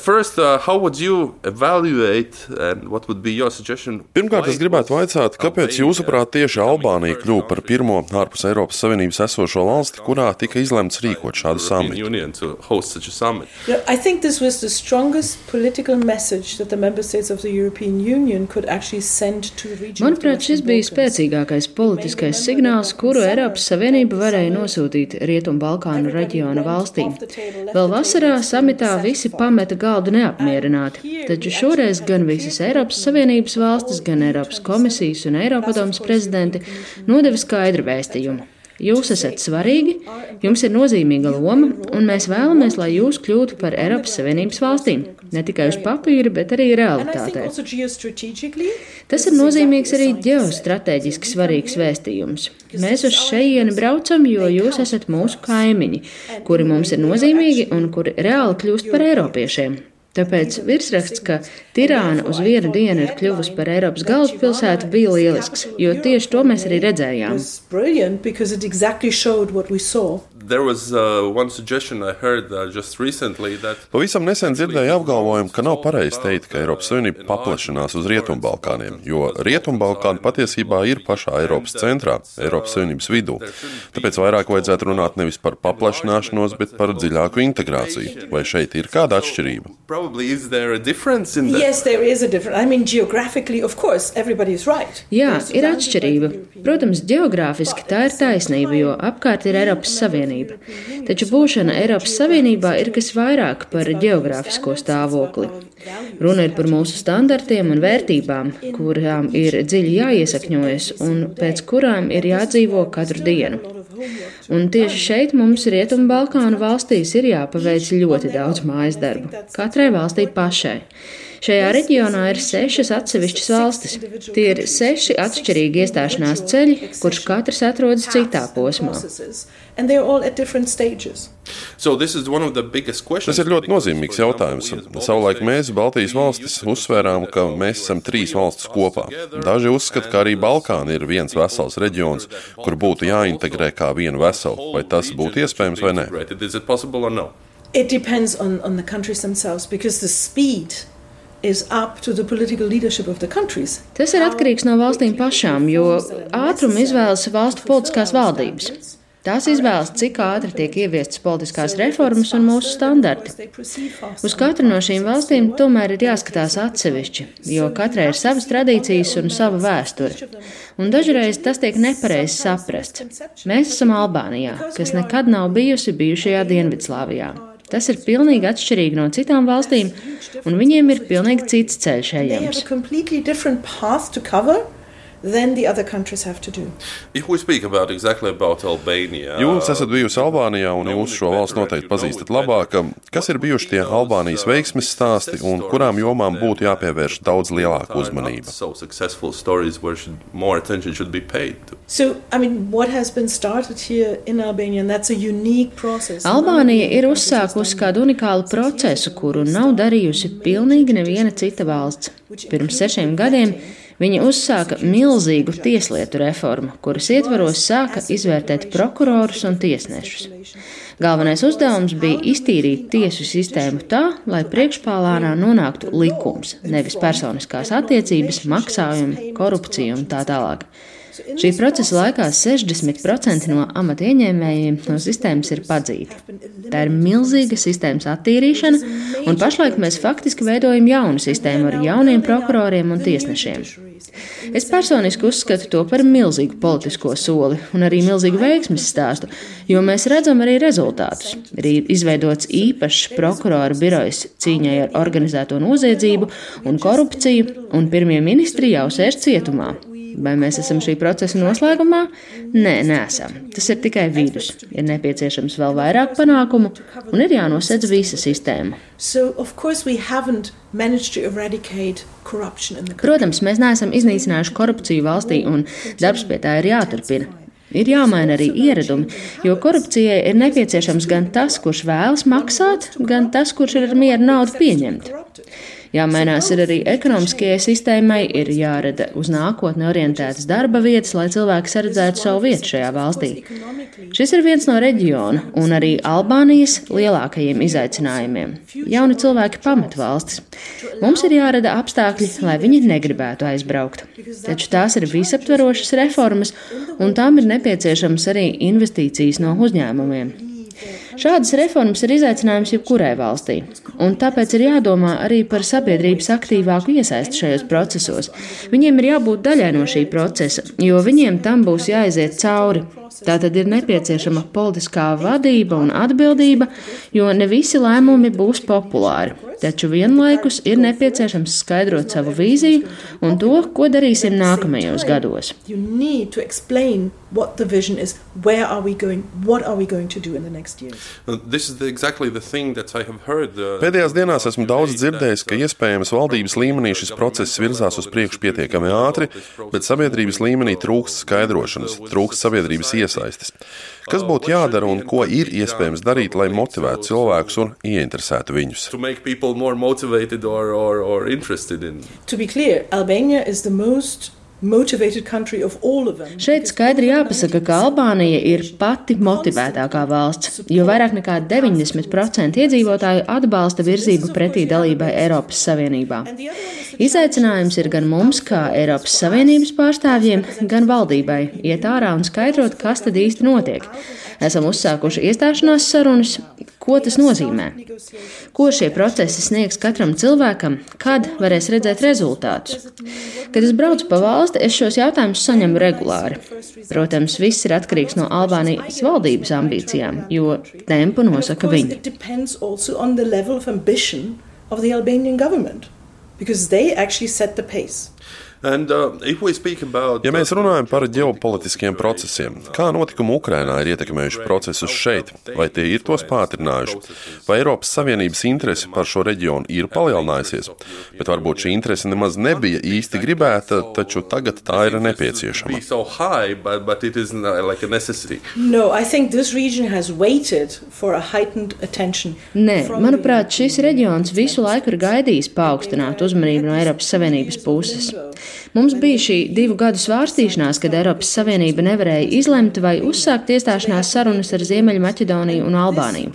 First, uh, Pirmkārt, es gribētu vaicāt, kāpēc jūsuprāt tieši Albānija kļuva par pirmo ārpus Eiropas Savienības esošo valsti, kurā tika izlemts rīkot šādu samitu? Manuprāt, šis bija spēcīgākais politiskais signāls, kuru Eiropas Savienība varēja nosūtīt Rietumbalkānu reģiona valstīm. Vēl vasarā samitā visi pameta galdu neapmierināti, taču šoreiz gan visas Eiropas Savienības valstis, gan Eiropas komisijas un Eiropadomas prezidenti nodeva skaidru vēstījumu. Jūs esat svarīgi, jums ir nozīmīga loma, un mēs vēlamies, lai jūs kļūtu par Eiropas Savienības valstīm. Ne tikai uz papīra, bet arī realitātē. Tas ir nozīmīgs arī ģeostrateģiski svarīgs vēstījums. Mēs uz šejieni braucam, jo jūs esat mūsu kaimiņi, kuri mums ir nozīmīgi un kuri reāli kļūst par eiropiešiem. Tāpēc virsraksts, ka Tirāna uz vienu dienu ir kļuvusi par Eiropas galvaspilsētu, bija lielisks, jo tieši to mēs arī redzējām. Was, uh, heard, uh, that... Pavisam nesen dzirdēju apgalvojumu, ka nav pareizi teikt, ka Eiropas Savienība paplašinās uz Rietumbalkāniem, jo Rietumbalkāni patiesībā ir pašā Eiropas centrā, Eiropas Savienības vidū. Tāpēc vairāk vajadzētu runāt nevis par paplašināšanos, bet par dziļāku integrāciju. Vai šeit ir kāda atšķirība? Yes, I mean, right. Jā, ir atšķirība. Protams, geogrāfiski tā ir taisnība, jo apkārt ir Eiropas Savienība. Taču būšana Eiropas Savienībā ir kas vairāk par geogrāfisko stāvokli. Runa ir par mūsu standartiem un vērtībām, kurām ir dziļi jāiesakņojas un pēc kurām ir jādzīvo katru dienu. Un tieši šeit mums Rietumbalkānu valstīs ir jāpaveic ļoti daudz mājas darbu. Katrai valstī pašai. Šajā reģionā ir sešas atsevišķas valstis. Tie ir seši atšķirīgi iestāšanās ceļi, kurš katrs atrodas citā posmā. So Tas ir ļoti nozīmīgs jautājums. Savulaik mēs, Baltijas valstis, uzsvērām, ka mēs esam trīs valstis kopā. Daži uzskata, ka arī Balkāni ir viens vesels reģions, kur būtu jāintegrē kā vienu veselu. Vai tas būtu iespējams vai nē? It depends on, on the countries themselves because the speed Tas ir atkarīgs no valstīm pašām, jo ātrumu izvēlas valstu politiskās valdības. Tās izvēlas, cik ātri tiek ieviestas politiskās reformas un mūsu standarti. Uz katru no šīm valstīm tomēr ir jāskatās atsevišķi, jo katrai ir savas tradīcijas un sava vēsture. Un dažreiz tas tiek nepareizi saprasts. Mēs esam Albānijā, kas nekad nav bijusi bijušajā Dienvidslāvijā. Tas ir pilnīgi atšķirīgi no citām valstīm, un viņiem ir pilnīgi cits ceļš ejams than the other countries have to do. If we speak about exactly about Albania, jūs esat bijusi Albānijā un jūs šo valstu noteikti pazīstat labāk. Kas ir bijuši tie Albānijas veiksmes stāsti un kurām jomām būtu jāpievērš daudz lielāka uzmanība? So, I mean, what has been started here in Albania, and that's a unique process. Albānija ir uzsākusi kādu unikālu procesu, kuru nav darījusi pilnīgi neviena cita valsts. Pirms sešiem gadiem Viņi uzsāka milzīgu tieslietu reformu, kuras ietvaros sāka izvērtēt prokurorus un tiesnešus. Galvenais uzdevums bija iztīrīt tiesu sistēmu tā, lai priekšpālānā nonāktu likums, nevis personiskās attiecības, maksājumi, korupcija un tā tālāk. Šī procesa laikā 60% no amata ieņēmējiem no sistēmas ir padzīti. Tā ir milzīga sistēmas attīrīšana, un pašlaik mēs faktiski veidojam jaunu sistēmu ar jauniem prokuroriem un tiesnešiem. Es personiski uzskatu to par milzīgu politisko soli un arī milzīgu veiksmes stāstu, jo mēs redzam arī rezultātus. Ir izveidots īpašs prokuroru birojs cīņai ar organizēto noziedzību un korupciju, un pirmie ministri jau sēž cietumā. Vai mēs esam šī procesa noslēgumā? Nē, nesam. Tas ir tikai vidus. Ir nepieciešams vēl vairāk panākumu un ir jānosedz visa sistēma. Protams, mēs neesam iznīcinājuši korupciju valstī, un darbs pie tā ir jāturpina. Ir jāmaina arī ieradumi, jo korupcijai ir nepieciešams gan tas, kurš vēlas maksāt, gan tas, kurš ir ar mieru naudu pieņemt. Jāmainās ir arī ekonomiskajai sistēmai, ir jārada uz nākotni orientētas darba vietas, lai cilvēki saredzētu savu vietu šajā valstī. Šis ir viens no reģiona un arī Albānijas lielākajiem izaicinājumiem. Jauni cilvēki pamet valstis. Mums ir jārada apstākļi, lai viņi negribētu aizbraukt. Taču tās ir visaptverošas reformas, un tām ir nepieciešams arī investīcijas no uzņēmumiem. Šādas reformas ir izaicinājums jebkurai valstī, un tāpēc ir jādomā arī par sabiedrības aktīvāku iesaisti šajos procesos. Viņiem ir jābūt daļai no šī procesa, jo viņiem tam būs jāiziet cauri. Tātad ir nepieciešama politiskā vadība un atbildība, jo ne visi lēmumi būs populāri. Taču vienlaikus ir nepieciešams skaidrot savu vīziju un to, ko darīsim nākamajos gados. What the vision is, where are we going, what are we going to do in the next years? This is the, exactly the thing that I have heard. Uh, Pēdējās dienās esmu daudz dzirdējis, ka iespējams valdības līmenī šis process virzās uz priekšu pietiekami ātri, bet sabiedrības līmenī trūkst skaidrošanas, trūkst sabiedrības iesaistes. Kas būtu jādara un ko ir iespējams darīt, lai motivētu cilvēkus un ieinteresētu viņus? Or, or, or to be clear, Albania is the most Šeit skaidri jāpasaka, ka Albānija ir pati motivētākā valsts, jo vairāk nekā 90% iedzīvotāju atbalsta virzību pretī dalībai Eiropas Savienībā. Izaicinājums ir gan mums, kā Eiropas Savienības pārstāvjiem, gan valdībai. iet ārā un skaidrot, kas tad īsti notiek. Esam uzsākuši iestāšanās sarunas, ko tas nozīmē, ko šie procesi sniegs katram cilvēkam, kad varēs redzēt rezultātus. Kad es braucu pa valsti, es šos jautājumus saņemu regulāri. Protams, viss ir atkarīgs no Albānijas valdības ambīcijām, jo tempu nosaka viņi. Because they actually set the pace. And, uh, about, ja mēs runājam par ģeopolitiskiem procesiem, kā notikumi Ukrainā ir ietekmējuši procesus šeit, vai tie ir tos pātrinājuši, vai Eiropas Savienības interese par šo reģionu ir palielinājusies, bet varbūt šī interese nemaz nebija īsti gribēta, taču tagad tā ir nepieciešama. Nē, manuprāt, šis reģions visu laiku ir gaidījis paaugstināt uzmanību no Eiropas Savienības puses. Mums bija šī divu gadu svārstīšanās, kad Eiropas Savienība nevarēja izlemt vai uzsākt iestāšanās sarunas ar Ziemeļmaķedoniju un Albāniju.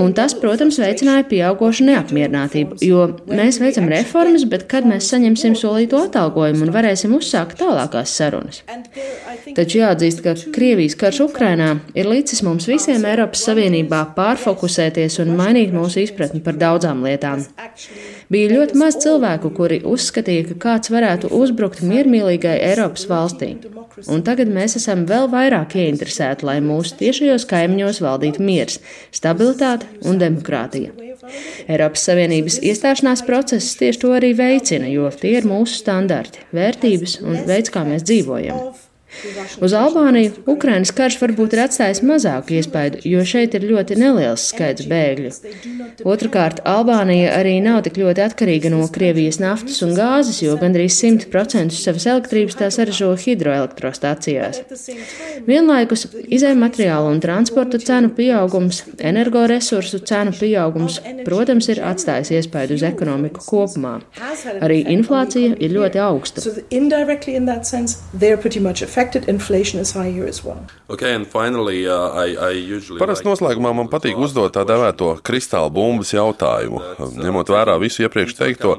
Un tas, protams, veicināja pieaugošu neapmierinātību, jo mēs veicam reformas, bet kad mēs saņemsim solīto atalgojumu un varēsim uzsākt tālākās sarunas? Taču jāatzīst, ka Krievijas karš Ukrainā ir licis mums visiem Eiropas Savienībā pārfokusēties un mainīt mūsu izpratni par daudzām lietām. Bija ļoti maz cilvēku, kuri uzskatīja, ka kāds varētu uzbrukt miermīlīgai Eiropas valstī. Un tagad mēs esam vēl vairāk ieinteresēti, lai mūsu tiešajos kaimiņos valdītu miers, stabilitāte un demokrātija. Eiropas Savienības iestāšanās process tieši to arī veicina, jo tie ir mūsu standarti, vērtības un veids, kā mēs dzīvojam. Uz Albāniju Ukrainas karš varbūt ir atstājis mazāku iespaidu, jo šeit ir ļoti neliels skaits bēgļu. Otrakārt, Albānija arī nav tik ļoti atkarīga no Krievijas naftas un gāzes, jo gandrīz 100% savas elektrības tā saražo hidroelektrostācijās. Vienlaikus izējuma materiālu un transporta cenu pieaugums, energoresursu cenu pieaugums, protams, ir atstājis iespaidu uz ekonomiku kopumā. Arī inflācija ir ļoti augsta affected, inflation is high here as well. Okay, and finally, uh, I, I usually Parasti noslēgumā man patīk uzdot tā dēvēto kristāla bumbas jautājumu. Ņemot vērā visu iepriekš teikto,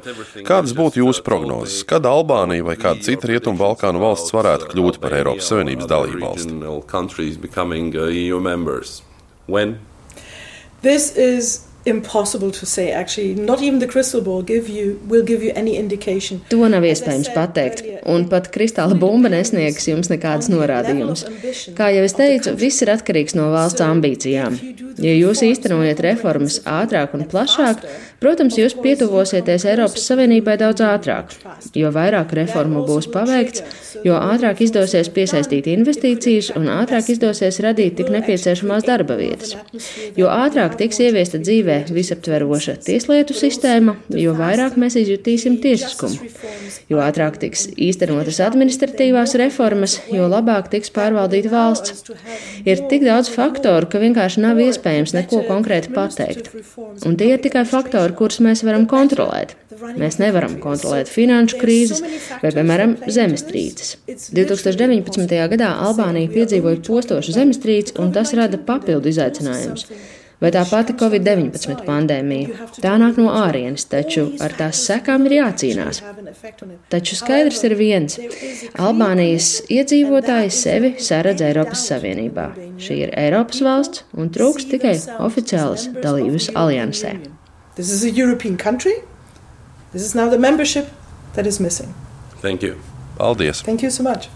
kādas būtu jūsu prognozes? Kad Albānija vai kāda cita Rietumu Balkānu valsts varētu kļūt par Eiropas Savienības dalību valsti? This is impossible to say actually not even the crystal ball give you will give you any indication to nav iespējams pateikt un pat kristāla bumba nesniegs jums nekādas norādījumus. Kā jau es teicu viss ir atkarīgs no valsts ambīcijām. Ja jūs īstenojat reformas ātrāk un plašāk protams jūs pietuvosieties Eiropas Savienībai daudz ātrāk. Jo vairāk reformu būs paveikts jo ātrāk izdosies piesaistīt investīcijas un ātrāk izdosies radīt tik nepieciešamās darba vietas. Jo ātrāk tiks ieviesta dzīvē visaptveroša tieslietu sistēma, jo vairāk mēs izjutīsim tiesiskumu. Jo ātrāk tiks īstenotas administratīvās reformas, jo labāk tiks pārvaldīta valsts. Ir tik daudz faktoru, ka vienkārši nav iespējams neko konkrēti pateikt. Un tie ir tikai faktori, kurus mēs varam kontrolēt. Mēs nevaram kontrolēt finanšu krīzes vai, piemēram, zemestrīces. 2019. gadā Albānija piedzīvoja postošu zemestrīci, un tas rada papildu izaicinājumus vai tā pati Covid-19 pandēmija. Tā nāk no ārienes, taču ar tās sekām ir jācīnās. Taču skaidrs ir viens - Albānijas iedzīvotāji sevi saredz Eiropas Savienībā. Šī ir Eiropas valsts un trūks tikai oficiālas dalības aliansē. This is a European country. This is now the membership that is missing. Thank you. Paldies! Thank you so much!